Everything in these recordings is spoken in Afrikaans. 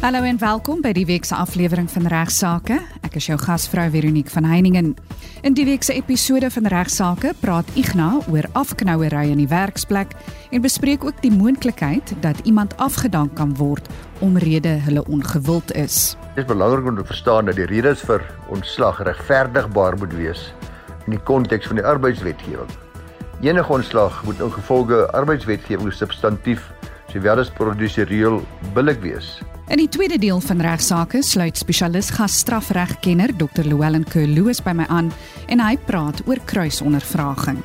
Hallo en welkom by die week se aflewering van Regsake. Ek is jou gasvrou Veronique van Heiningen. In die week se episode van Regsake praat Igna oor afknouery in die werksplek en bespreek ook die moontlikheid dat iemand afgedank kan word omrede hulle ongewild is. Dit is belangrik om te verstaan dat die redes vir ontslag regverdigbaar moet wees in die konteks van die arbeidswetgewing. Enige ontslag moet ingevolge arbeidswetgewing substantief sowel as prosedureel billik wees. In die tweede deel van regsaake sluit spesialis gas strafregkenner Dr. Llewellyn Kerloos by my aan en hy praat oor kruisondervraging.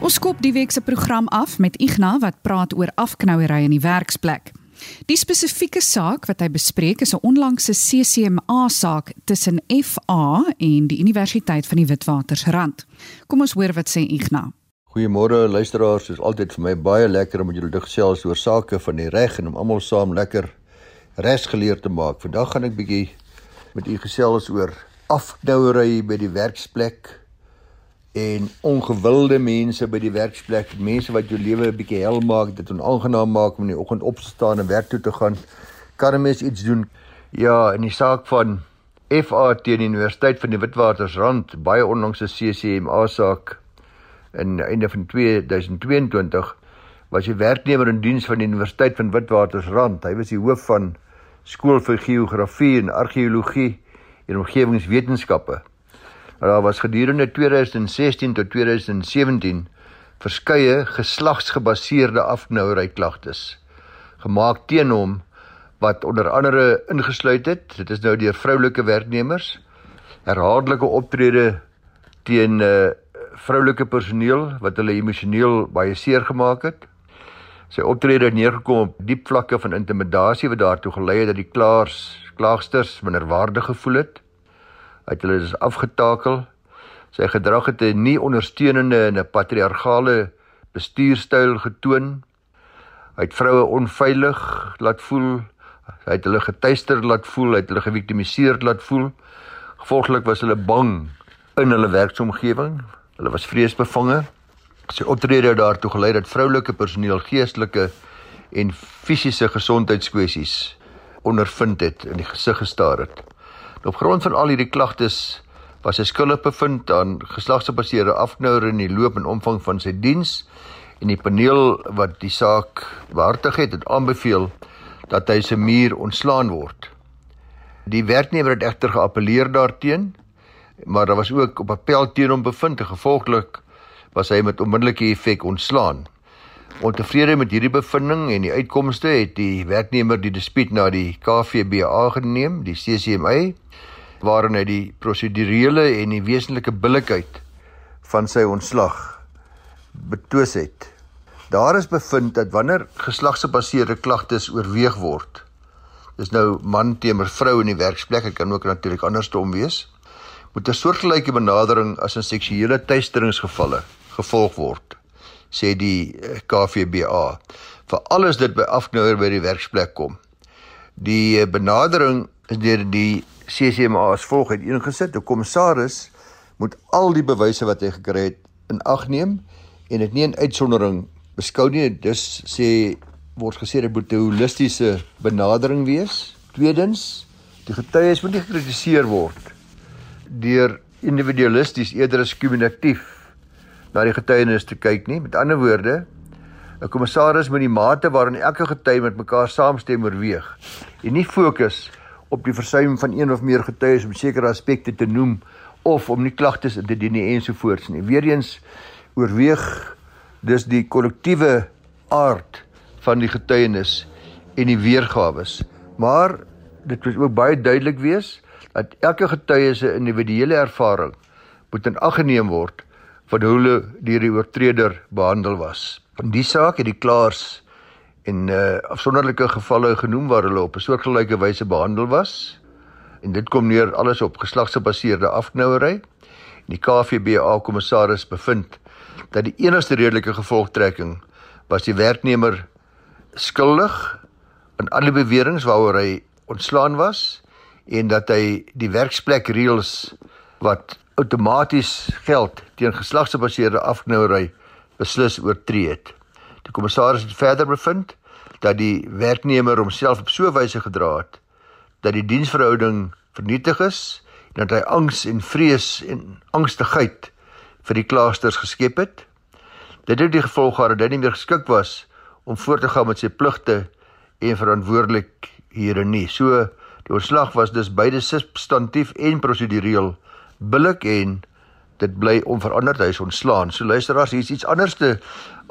Ons skop die week se program af met Igna wat praat oor afknouery in die werksplek. Die spesifieke saak wat hy bespreek is 'n onlangse CCMA saak tussen FA en die Universiteit van die Witwatersrand. Kom ons hoor wat sê Igna. Goeiemôre luisteraars, is altyd vir my baie lekker om met julle te gesels oor sake van die reg en om almal saam lekker regsgeleer te maak. Vandag gaan ek bietjie met u gesels oor afknouery by die werksplek en ongewilde mense by die werksplek, mense wat jou lewe 'n bietjie hel maak, dit onaangenaam maak om in die oggend op te staan en werk toe te gaan. Kan 'n mens iets doen? Ja, in die saak van FA teen die Universiteit van die Witwatersrand, baie onlangs 'n CCMA saak in einde van 2022 was hy werknemer in diens van die Universiteit van Witwatersrand. Hy was die hoof van skool vir geografie en argeologie en omgewingswetenskappe. Daar was gedurende 2016 tot 2017 verskeie geslagsgebaseerde afknouery klagtes gemaak teen hom wat onder andere ingesluit het dit is nou deur vroulike werknemers herhaaldelike optrede teen uh, vroulike personeel wat hulle emosioneel baie seer gemaak het. Sy optrede het neergekom op diep vlakke van intimidasie wat daartoe gelei het dat die klaars klaagsters minderwaardig gevoel het. Het hulle dus afgetakel. Sy gedrag het 'n nie ondersteunende en 'n patriargale bestuurstyl getoon. Hy het vroue onveilig laat voel. Hy het hulle getuister laat voel, hy het hulle geviktimiseer laat voel. Gevolglik was hulle bang in hulle werksomgewing Hulle was vreesbevange. Sy optrede het daartoe gelei dat vroulike personeel geestelike en fisiese gesondheidskwessies ondervind het en in die gesig gestaar het. Op grond van al hierdie klagtes was hy skuldig bevind aan geslagsgebaseerde afknouer in die loop en omvang van sy diens en die paneel wat die saak behartig het, het aanbeveel dat hy se muur ontslaan word. Die werknemer het egter geappeleer daarteenoor maar daar was ook op appel teen hom bevind en gevolglik was hy met onmiddellike effek ontslaan. Ontevrede met hierdie bevinding en die uitkomste het die werknemer die dispuut na die KVBA geneem, die CCMA, waarin hy die prosedurele en die wesenlike billikheid van sy ontslag betwis het. Daar is bevind dat wanneer geslagsgebaseerde klagtes oorweeg word, dis nou man teenoor vrou in die werksplek, dit kan ook natuurlik andersom wees moet 'n soortgelyke benadering as in seksuele teisteringsgevalle gevolg word, sê die eh, KVBA. Vir alles dit by afknouer by die werksplek kom. Die eh, benadering is deur die CCMA as volg het ingesit: 'n kommissaris moet al die bewyse wat hy gekry het in ag neem en dit nie in uitsondering beskou nie. Dus sê word gesê dit moet 'n holistiese benadering wees. Tweedens, die getuies moet nie gekritiseer word deur individualisties eerder as kumulatief na die getuienis te kyk nie. Met ander woorde, 'n kommissaris moet die mate waarin elke getuie met mekaar saamstem oorweeg en nie fokus op die versuim van een of meer getuies om sekere aspekte te noem of om nie klagtes in te dien ensovoorts nie. Weereens oorweeg dus die kollektiewe aard van die getuienis en die weergawe. Maar dit moet ook baie duidelik wees dat elke getuie se individuele ervaring moet in ag geneem word hoe hulle deur die oortreder behandel was. In die saak het die klaars en uh afsonderlike gevalle genoem waar hulle op 'n soortgelyke wyse behandel was en dit kom neer alles op geslagsgebaseerde afknouery. Die KVBA kommissaris bevind dat die enigste redelike gevolgtrekking was die werknemer skuldig aan alle beweringe waaroor hy ontslaan was en dat hy die werksplek reëls wat outomaties geld teen geslagsgebaseerde afknouery beslis oortree het. Die kommissaris het verder bevind dat die werknemer homself op so 'n wyse gedra het dat die diensverhouding vernietig is en dat hy angs en vrees en angstigheid vir die klaasters geskep het. Dit het die gevolg gehad dat hy nie meer geskik was om voort te gaan met sy pligte en verantwoordelikhede nie. So die ontslag was dus beide substantief en prosedureel billik en dit bly onveranderd hy is ontslaan. So luisteraars, hier's iets anderste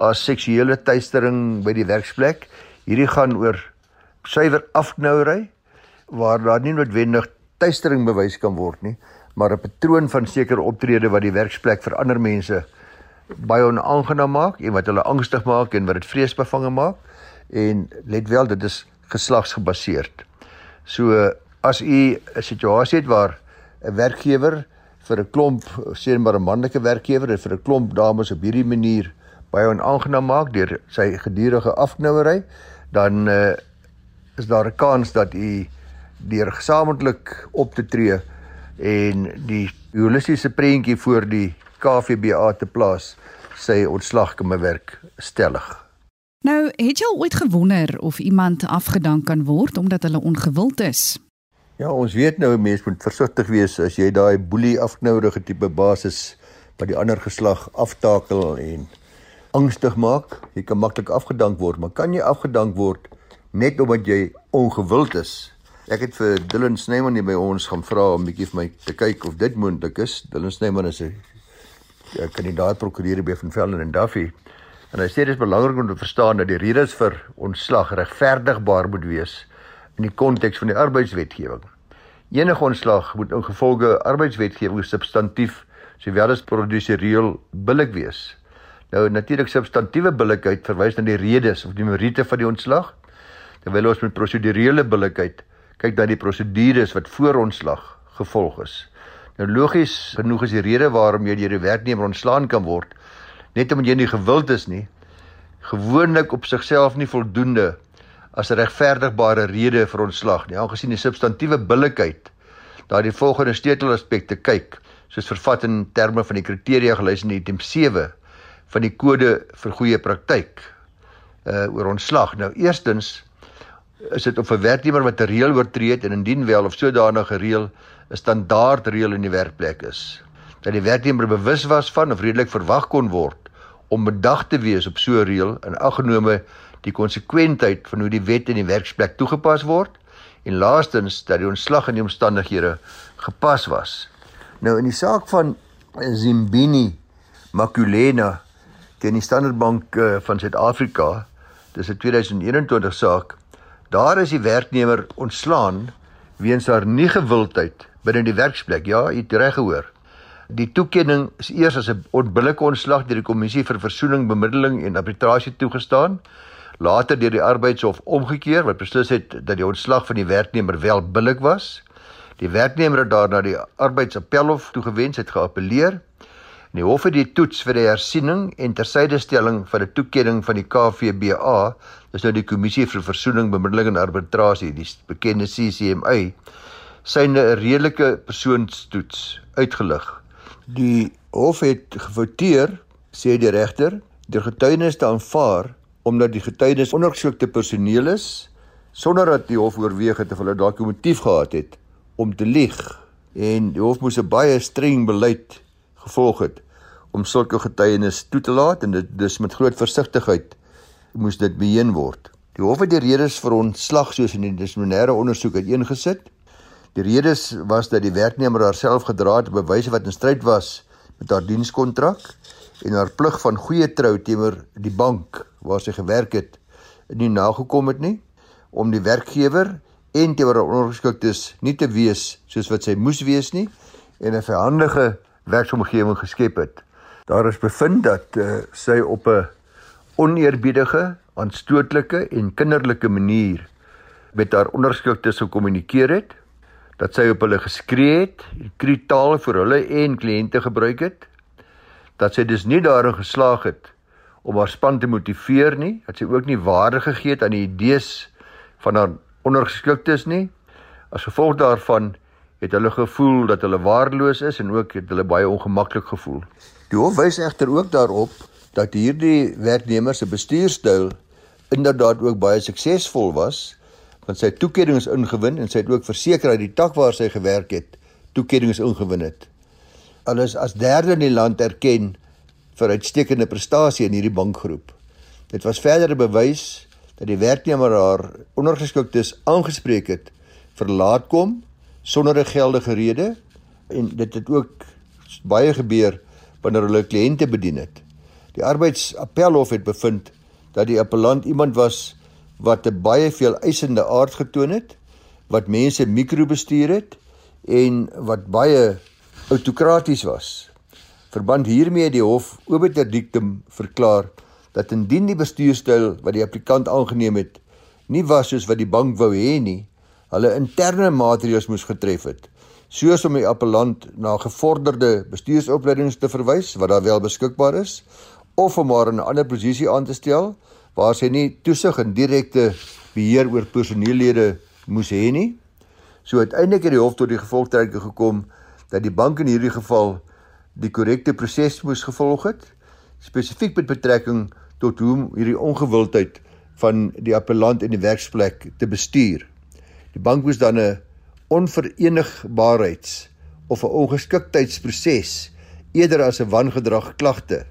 as seksuele teistering by die werksplek. Hierdie gaan oor suiwer afknouery waar daar nie noodwendig teistering bewys kan word nie, maar 'n patroon van sekere optrede wat die werksplek vir ander mense baie onaangenaam maak en wat hulle angstig maak en wat dit vreesbevange maak en let wel dit is geslagsgebaseerd. So as u 'n situasie het waar 'n werkgewer vir 'n klomp sê maar 'n manlike werkgewer en vir 'n klomp dames op hierdie manier baie onaangenaam maak deur sy gedurende afknouery, dan uh, is daar 'n kans dat u deur gesamentlik op te tree en die holistiese prentjie voor die KVBA te plaas, sy ontslag kan bewerk stellig. Nou, het jy al ooit gewonder of iemand afgedank kan word omdat hulle ongewild is? Ja, ons weet nou mense moet versigtig wees as jy daai boelie afknoudige tipe basis wat die ander geslag aftakel en angstig maak. Jy kan maklik afgedank word, maar kan jy afgedank word net omdat jy ongewild is? Ek het vir Dylan Snyman hier by ons gaan vra om bietjie vir my te kyk of dit moontlik is. Dylan Snyman is 'n kandidaat prokureur by Van Velden en Duffy. En hy sê dit is belangrik om te verstaan dat die redes vir ontslag regverdigbaar moet wees in die konteks van die arbeidswetgewing. Enige ontslag moet in gevolge arbeidswetgewing substantief sowel as prosedureel billik wees. Nou natuurlik substantiewe billikheid verwys na die redes of die meriete van die ontslag, terwyl ons met prosedurele billikheid kyk na die prosedures wat voor ontslag gevolg is. Nou logies genoeg is die rede waarom jy deur die werknemer ontslaan kan word net omdat jy nie gewild is nie gewoonlik op sigself nie voldoende as 'n regverdigbare rede vir ontslag nie. Aangesien die substantiewe billikheid daardie volgende sleutelaspekte kyk, soos vervat in terme van die kriteria gelys in item 7 van die kode vir goeie praktyk uh oor ontslag. Nou eerstens is dit of 'n werknemer wat 'n reël oortree het en indien wel of sodanige reël 'n standaard reël in die werkplek is. Dat die werknemer bewus was van of redelik verwag kon word om bedag te wees op so 'n reël en aggenome die konsekwentheid van hoe die wet in die werksplek toegepas word en laastens dat die ontslag in die omstandighede gepas was. Nou in die saak van Zimbini Makulena teen die Standard Bank uh, van Suid-Afrika, dis 'n 2021 saak. Daar is die werknemer ontslaan weens haar nie gewildheid binne die werksplek. Ja, jy het reg gehoor. Die toekenning is eers as 'n onbillike ontslag deur die kommissie vir versoening, bemiddeling en arbitrasie toegestaan later deur die arbeidshof omgekeer wat beslis het dat die ontslag van die werknemer wel billik was. Die werknemer het daarna die arbeidsappelhof toegewens het geappeleer. Die hof het die toets vir die hersiening en tersydestelling van die toekenning van die KVBA, dis nou die kommissie vir versoening, bemiddeling en arbitrasie, die bekende CCMA, syne 'n redelike persoonstoets uitgelig. Die hof het gefouteer, sê die regter, deur getuienis te aanvaar omdat die getuienis ondergesoekte personeel is sonder dat die hof oorweeg het of hulle dalk 'n motief gehad het om te lieg en die hof moes 'n baie streng beleid gevolg het om sulke getuienis toe te laat en dit dis met groot versigtigheid moes dit beheen word. Die hof het die redes vir ontslag soos in die dissiplinêre ondersoek uiteengesit. Die redes was dat die werknemer haarself gedra het op bewyse wat in stryd was met haar dienskontrak en haar plig van goeie trou teenoor die bank waar sy gewerk het nie nagekom het nie om die werkgewer en teenoor ondergeskiktes nie te wees soos wat sy moes wees nie en 'n verhandige werksomgewing geskep het. Daar is bevind dat uh, sy op 'n oneerbiedige, aanstootlike en kinderlike manier met haar ondergeskiktes gekommunikeer het, dat sy op hulle geskree het, kritaal vir hulle en kliënte gebruik het, dat sy dus nie daarin geslaag het om haar span te motiveer nie, dat sy ook nie waarde gegee het aan die idees van haar ondergeskiktes nie. As gevolg daarvan het hulle gevoel dat hulle waardeloos is en ook het hulle baie ongemaklik gevoel. Die hof wys egter ook daarop dat hierdie werknemer se bestuurstyl inderdaad ook baie suksesvol was want sy toekennings ingewin en sy het ook verseker dat die tak waar sy gewerk het toekennings ingewin het. Alles as derde in die land erken vir uitstekende prestasie in hierdie bankgroep. Dit was verdere bewys dat die werknemer haar ondergeskiktes aangespreek het vir laat kom sonder 'n geldige rede en dit het ook baie gebeur wanneer hulle kliënte bedien het. Die arbeidsappelhof het bevind dat die appellant iemand was wat 'n baie veel eisende aard getoon het, wat mense mikrobestuur het en wat baie autokraties was. Verband hiermee het die hof obiter dictum verklaar dat indien die bestuurstyl wat die applikant aangeneem het nie was soos wat die bank wou hê nie, hulle interne maatreëls moes getref het soos om die appellant na gevorderde bestuursopleidings te verwys wat daar wel beskikbaar is of om haar in 'n ander posisie aan te stel waar sy nie toesig en direkte beheer oor personeellede moes hê nie. So uiteindelik het die hof tot die gevolgtrekking gekom dat die bank in hierdie geval die korrekte proses moes gevolg het, spesifiek met betrekking tot hoe hierdie ongewildheid van die appellant in die werksplek te bestuur. Die bank moes dan 'n onverenigbaarheids of 'n ongeskiktheidsproses eerder as 'n wangedrag klagte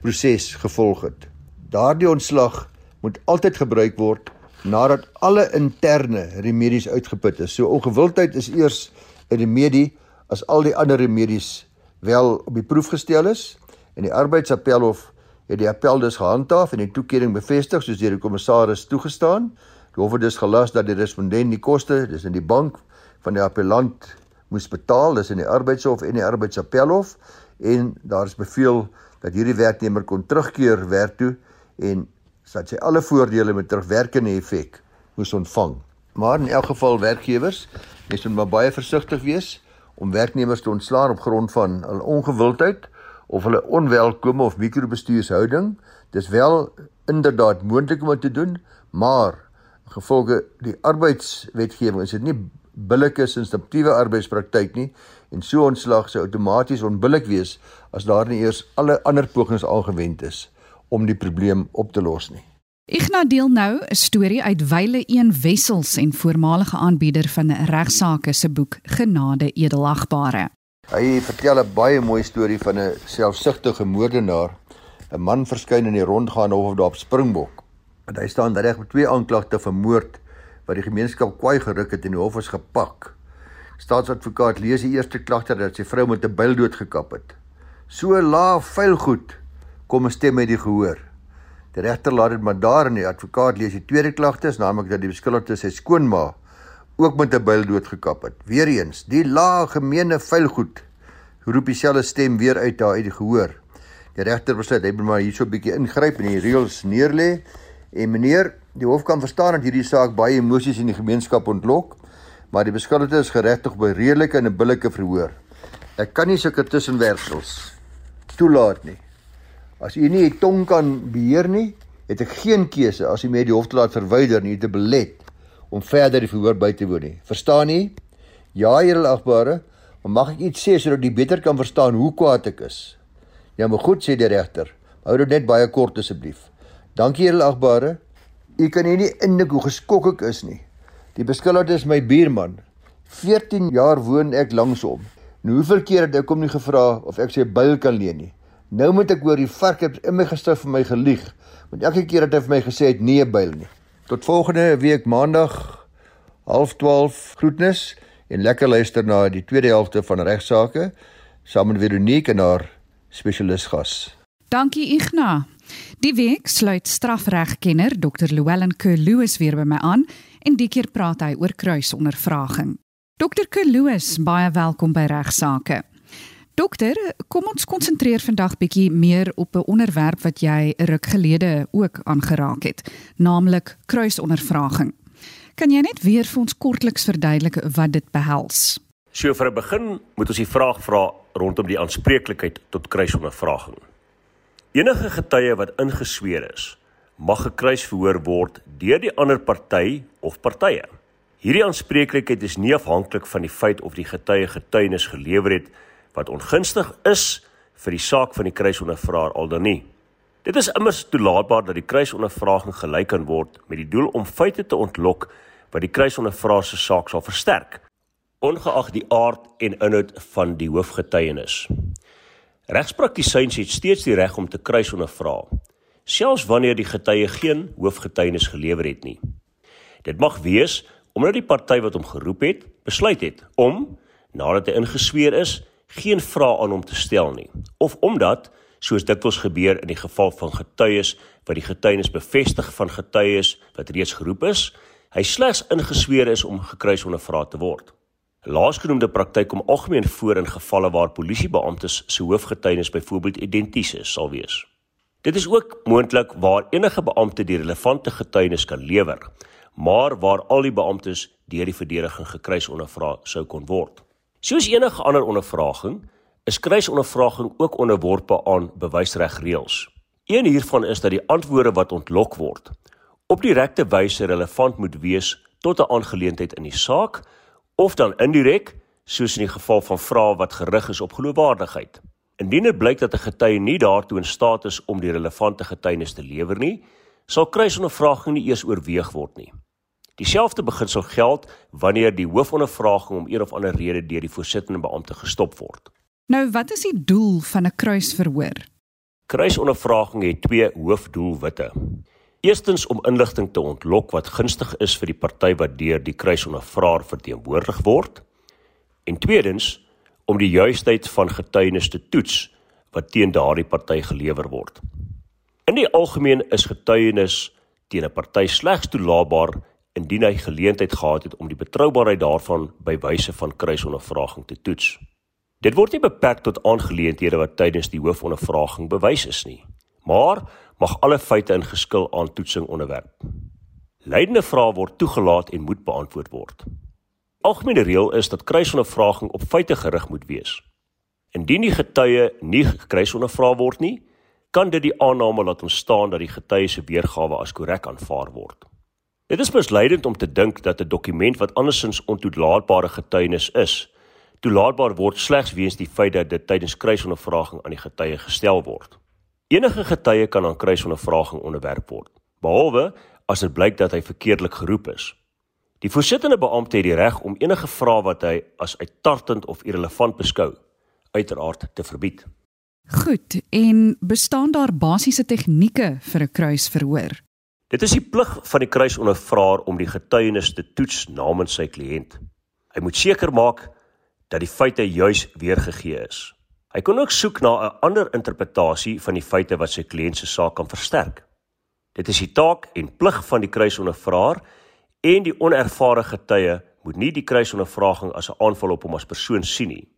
proses gevolg het. Daardie ontslag moet altyd gebruik word nadat alle interne remedies uitgeput is. So ongewildheid is eers 'n remedie as al die ander remedies wel op die proef gestel is en die arbeidsappelhof het die appel dus gehandhaaf en die toekenning bevestig soos deur die kommissaris toegestaan. Die hof het dus gelas dat die respondent die koste, dis in die bank van die appellant moes betaal, dis in die arbeidshof en die arbeidsappelhof en daar is beveel dat hierdie werknemer kon terugkeer werk toe en dat sy alle voordele met terugwerkende effek moes ontvang. Maar in elk geval werkgewers, mens moet maar baie versigtig wees om werknemers te ontslaan op grond van hul ongewildheid of hulle onwelkome of mikrobestuurshouding. Dis wel inderdaad moontlik om dit te doen, maar gevolge die arbeidswetgewing is dit nie billike instinctiewe arbeidspraktyk nie en so ontslag sou outomaties onbillik wees as daar nie eers alle ander pogings aangewend is om die probleem op te los nie. Ignas deel nou 'n storie uit Wyle een Wessels en voormalige aanbieder van regsaake se boek Genade edelagbare. Hy vertel 'n baie mooi storie van 'n selfsugtige moordenaar. 'n Man verskyn in die rondgaan hof daar op Springbok. En hy staan reg met twee aanklagte vir moord wat die gemeenskap kwaai geruk het en die hof is gepak. Staatsadvokaat lees die eerste klagter dat sy vrou met 'n byl doodgekap het. So laaf vuil goed kom 'n stem uit die gehoor. Die regter laat dit maar daar en die advokaat lees die tweede klagte, naamlik dat die beskuldigde sy skoonma ook met 'n byl doodgekap het. Weereens, die laag gemeene vuil goed roep dieselfde stem weer uit daar uit die gehoor. Die regter besluit hy moet maar hierso 'n bietjie ingryp en die reëls neerlê. En meneer, Die hof kan verstaan dat hierdie saak baie emosies in die gemeenskap ontlok, maar die beskuldigde is geregtig op 'n redelike en 'n billike verhoor. Ek kan nie sulke tussenwerksels toelaat nie. As u nie die tong kan beheer nie, het ek geen keuse as u my die hof te laat verwyder nie te belet om verder die verhoor by te woon nie. Verstaan u? Ja, Here agbare, maar mag ek iets sê sodat u beter kan verstaan hoe kwaad ek is? Ja, maar goed sê die regter. Hou dit net baie kort asseblief. Dankie, Here agbare. U kan nie indink hoe geskok ek is nie. Die beskuldigde is my buurman. 14 jaar woon ek langs hom. Nou hoeveel keer het ek hom nie gevra of ek sy byl kan leen nie. Nou moet ek hoor die vark het in my gestig vir my gelieg. Want elke keer het hy vir my gesê het nee byl nie. Tot volgende week maandag 12:30 groetnis en lekker luister na die tweede helfte van regsaake saam met Veronique en haar spesialis gas. Dankie Ignas. Die week sluit strafregkenner Dr. Llewellyn Kerloos weer by my aan en die keer praat hy oor kruisondervraging. Dr. Kerloos, baie welkom by Regsake. Dokter, kom ons konsentreer vandag bietjie meer op 'n onderwerp wat jy 'n ruk gelede ook aangeraak het, naamlik kruisondervraging. Kan jy net weer vir ons kortliks verduidelik wat dit behels? So vir 'n begin moet ons die vraag vra rondom die aanspreeklikheid tot kruisondervraging. Enige getuie wat ingesweer is, mag gekruis verhoor word deur die ander party of partye. Hierdie aanspreeklikheid is nie afhanklik van die feit of die getuie getuienis gelewer het wat ongunstig is vir die saak van die kruisondervraer al dan nie. Dit is immers toelaatbaar dat die kruisondervraging gelyk kan word met die doel om feite te ontlok wat die kruisondervraer se saak sal versterk, ongeag die aard en inhoud van die hoofgetuienis. Regspraktisyns het steeds die reg om te kruisondervra, selfs wanneer die getuie geen hoofgetuienis gelewer het nie. Dit mag wees omdat die party wat hom geroep het, besluit het om nadat hy ingesweer is, geen vrae aan hom te stel nie, of omdat soos dikwels gebeur in die geval van getuies wat die getuienis bevestig van getuies wat reeds geroep is, hy slegs ingesweer is om gekruis ondervra te word. Laasgenoemde praktyk kom algemeen voor in gevalle waar polisiebeamptes se hoofgetuienis byvoorbeeld identies is sal wees. Dit is ook moontlik waar enige beampte die relevante getuienis kan lewer, maar waar al die beamptes deur die verdediging gekruis ondervra sou kon word. Soos enige ander ondervraging, is kruisondervraging ook onderworpe aan bewysregreëls. Een hiervan is dat die antwoorde wat ontlok word op direkte wyse relevant moet wees tot 'n aangeleentheid in die saak of dan indirek, soos in die geval van vrae wat gerig is op geloofwaardigheid. Indien dit blyk dat 'n getuie nie daartoe in staat is om die relevante getuienis te lewer nie, sal kruisondervraging nie eers oorweeg word nie. Dieselfde beginsel geld wanneer die hoofondervraging om een of ander rede deur die voorsittende beampte gestop word. Nou, wat is die doel van 'n kruisverhoor? Kruisondervraging het twee hoofdoelwitte. Eerstens om inligting te ontlok wat gunstig is vir die party wat deur die kruisondervraer verteenwoordig word. En tweedens om die juistheid van getuienis te toets wat teen daardie party gelewer word. In die algemeen is getuienis teen 'n party slegs toelaatbaar indien hy geleentheid gehad het om die betroubaarheid daarvan by wyse van kruisondervraging te toets. Dit word nie beperk tot aangeleenthede wat tydens die hoofondervraging bewys is nie, maar mag alle feite in geskil aan toetsing onderwerp. Leidende vrae word toegelaat en moet beantwoord word. Algemene reël is dat kruisondervraging op feite gerig moet wees. Indien die getuie nie kruisondervra word nie, kan dit die aanname laat ontstaan dat die getuie se weergawe as korrek aanvaar word. Dit is misleidend om te dink dat 'n dokument wat andersins ontoelaatbare getuienis is, toelaatbaar word slegs weens die feit dat dit tydens kruisondervraging aan die getuie gestel word. Enige getuie kan aan kruisondervraging onderwerp word, behalwe as dit blyk dat hy verkeerdelik geroep is. Die voorsittende beampte het die reg om enige vrae wat hy as uittartend of irrelevant beskou, uiteraard te verbied. Goed, en bestaan daar basiese tegnieke vir 'n kruisverhoor? Dit is die plig van die kruisondervraer om die getuienis te toets namens sy kliënt. Hy moet seker maak dat die feite juis weergegee is. Hy kan ook soek na 'n ander interpretasie van die feite wat sy kliënt se saak kan versterk. Dit is die taak en plig van die kruisondervraer en die onervare getuie moet nie die kruisondervraging as 'n aanval op hom as persoon sien nie.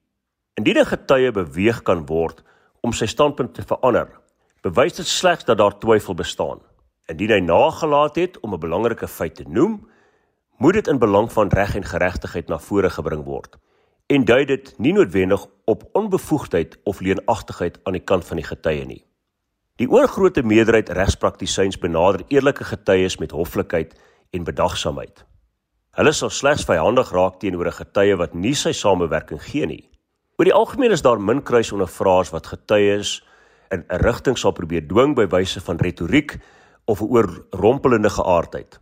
Indien 'n getuie beweeg kan word om sy standpunt te verander, bewys dit slegs dat daar twyfel bestaan. Indien hy nagelaat het om 'n belangrike feit te noem, moet dit in belang van reg en geregtigheid na vore gebring word en dui dit nie noodwendig op onbevoegdheid of leenagtigheid aan die kant van die getuie nie. Die oorgrootste meerderheid regspraktisyns benader eerlike getuies met hoflikheid en bedagsaamheid. Hulle sal slegs vyandig raak teenoor 'n getuie wat nie sy samewerking gee nie. Oor die algemeen is daar min kruisondervraers wat getuies in 'n rigting sal probeer dwing by wyse van retoriek of 'n oorrompelende geaardheid.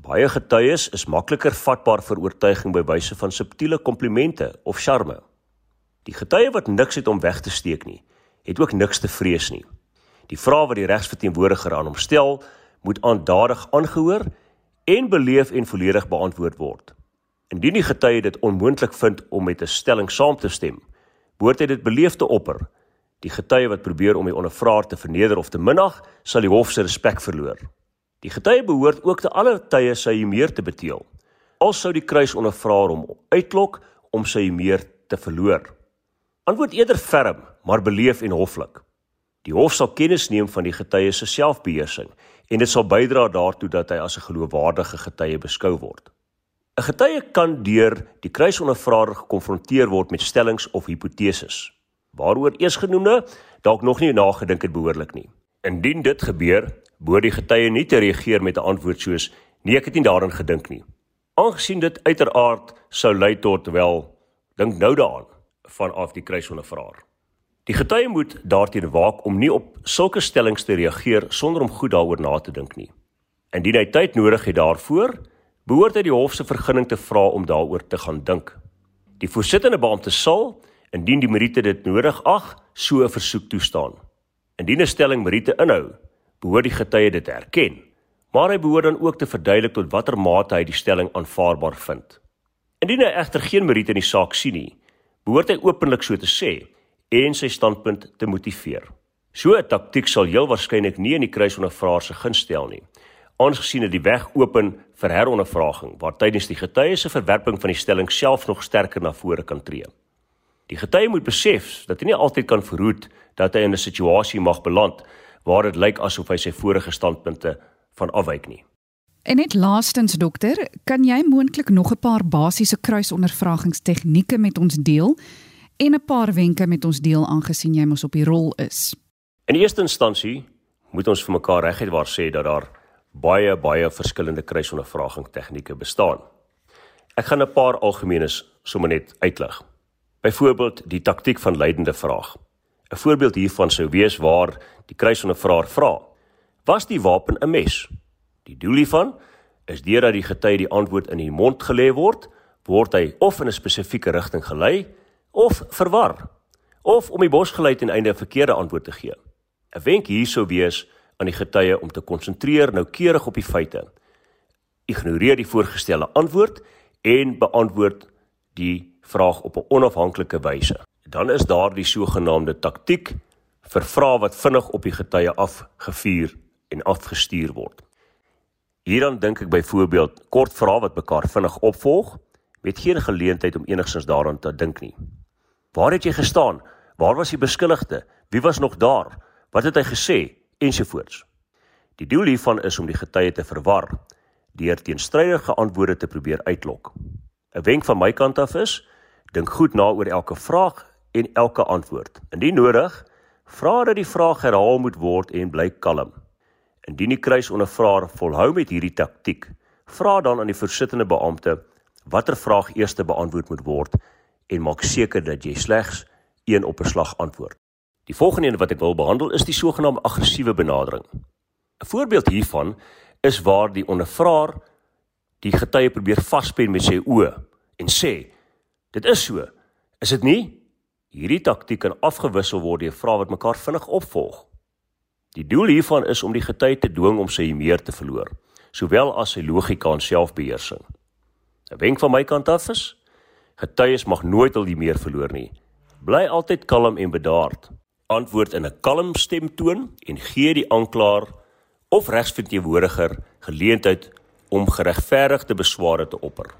Baie getuies is makliker vatbaar vir oortuiging by wyse van subtiele komplimente of charme. Die getuie wat niks het om weg te steek nie, het ook niks te vrees nie. Die vraag wat die regsverteenwoordiger aan hom stel, moet aandadig aangehoor en beleef en volledig beantwoord word. Indien die getuie dit onmoontlik vind om met 'n stelling saam te stem, behoort hy dit beleef te opper. Die getuie wat probeer om die ondervraer te verneder of te minag, sal die hof se respek verloor. Die getuie behoort ook te alle tye sy meer te beteel. Al sou die kruis ondervraer hom uitlok om sy meer te verloor. Antwoord eerder ferm, maar beleef en hoflik. Die hof sal kennis neem van die getuie se selfbeheersing en dit sal bydra daartoe dat hy as 'n geloofwaardige getuie beskou word. 'n Getuie kan deur die kruisondervraer gekonfronteer word met stellings of hipoteses waaroor eersgenoemde dalk nog nie nagedink het behoorlik nie. Indien dit gebeur, behoort die getuie nie te reageer met 'n antwoord soos nee, ek het nie daaraan gedink nie. Aangesien dit uiteraard sou lei tot wel dink nou daaraan vanaf die kruisondervraer. Die getuie moet daarteen waak om nie op sulke stellings te reageer sonder om goed daaroor na te dink nie. Indien hy tyd nodig het daarvoor, behoort hy die hof se vergunning te vra om daaroor te gaan dink. Die voorsittende beampte sal, indien die meriete dit nodig ag, so 'n versoek toestaan. Indien 'n stelling meriete inhou, behoort die getuie dit te erken, maar hy behoort dan ook te verduidelik tot watter mate hy die stelling aanvaarbaar vind. Indien hy egter geen meriete in die saak sien nie, behoort hy openlik so te sê en sy standpunt te motiveer. So 'n taktik sal heel waarskynlik nie in die kruisondervraer se gunst stel nie, aangesien dit die weg open vir herondervraging waar tydens die getuie se verwerping van die stelling self nog sterker na vore kan tree. Die getuie moet besef dat hy nie altyd kan verhoed dat hy in 'n situasie mag beland waar dit lyk asof hy sy vorige standpunte van afwyk nie. En net laastens dokter, kan jy moontlik nog 'n paar basiese kruisondervragingstegnieke met ons deel en 'n paar wenke met ons deel aangesien jy mos op die rol is? In eerste instansie moet ons vir mekaar reguit waar sê dat daar baie baie verskillende kruisondervraging tegnieke bestaan. Ek gaan 'n paar algemeenes sommer net uitlig. Byvoorbeeld die taktik van leidende vraag. 'n Voorbeeld hiervan sou wees waar die kruisondervraer vra: "Was die wapen 'n mes?" Die doel hiervan is deurdat die getuie die antwoord in die mond gelê word, word hy of in 'n spesifieke rigting gelei of verwar of om die bos gelei ten einde 'n verkeerde antwoord te gee. 'n Wenk hier sou wees aan die getuie om te konsentreer noukeurig op die feite. Ignoreer die voorgestelde antwoord en beantwoord die vraag op 'n onafhanklike wyse. Dan is daar die sogenaamde taktik vir vrae wat vinnig op die getuie afgevuur en afgestuur word. Hierdan dink ek byvoorbeeld kort vrae wat mekaar vinnig opvolg met geen geleentheid om enigsins daaraan te dink nie. Waar het jy gestaan? Waar was die beskuldigde? Wie was nog daar? Wat het hy gesê? ensovoorts. Die doel hiervan is om die getuie te verwar deur teenstrydige antwoorde te probeer uitlok. 'n Wenk van my kant af is: dink goed na oor elke vraag en elke antwoord. Indien nodig, vra dat die vraag herhaal moet word en bly kalm. Indien die kruisondervraer volhou met hierdie taktik, vra dan aan die voorsittende beampte watter vraag eers beantwoord moet word en maak seker dat jy slegs een op 'n slag antwoord. Die volgende een wat ek wil behandel is die sogenaamde aggressiewe benadering. 'n Voorbeeld hiervan is waar die ondervraer die getuie probeer vaspen met sy oë en sê: "Dit is so. Is dit nie?" Hierdie taktiek kan afgewissel word deur vrae wat mekaar vinnig opvolg. Die doel hiervan is om die getuie te dwing om sy humeur te verloor, sowel as sy logika en selfbeheersing. 'n Wenk van my kant af is: getuies mag nooit hul humeur verloor nie. Bly altyd kalm en bedaard antwoord in 'n kalm stemtoon en gee die aanklaer of regsverteenwoordiger geleentheid om geregverdigde besware te opper.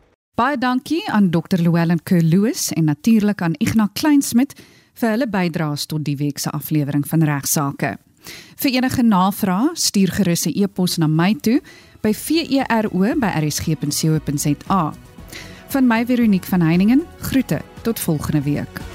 Baie dankie aan Dr. Llewellyn Kerloos en natuurlik aan Ignas Kleinsmid vir hulle bydraes tot die week se aflewering van regsaake. Vir enige navrae, stuur gerus 'n e-pos na my toe by vero@rsg.co.za. Van my Veronique van Heiningen, groete tot volgende week.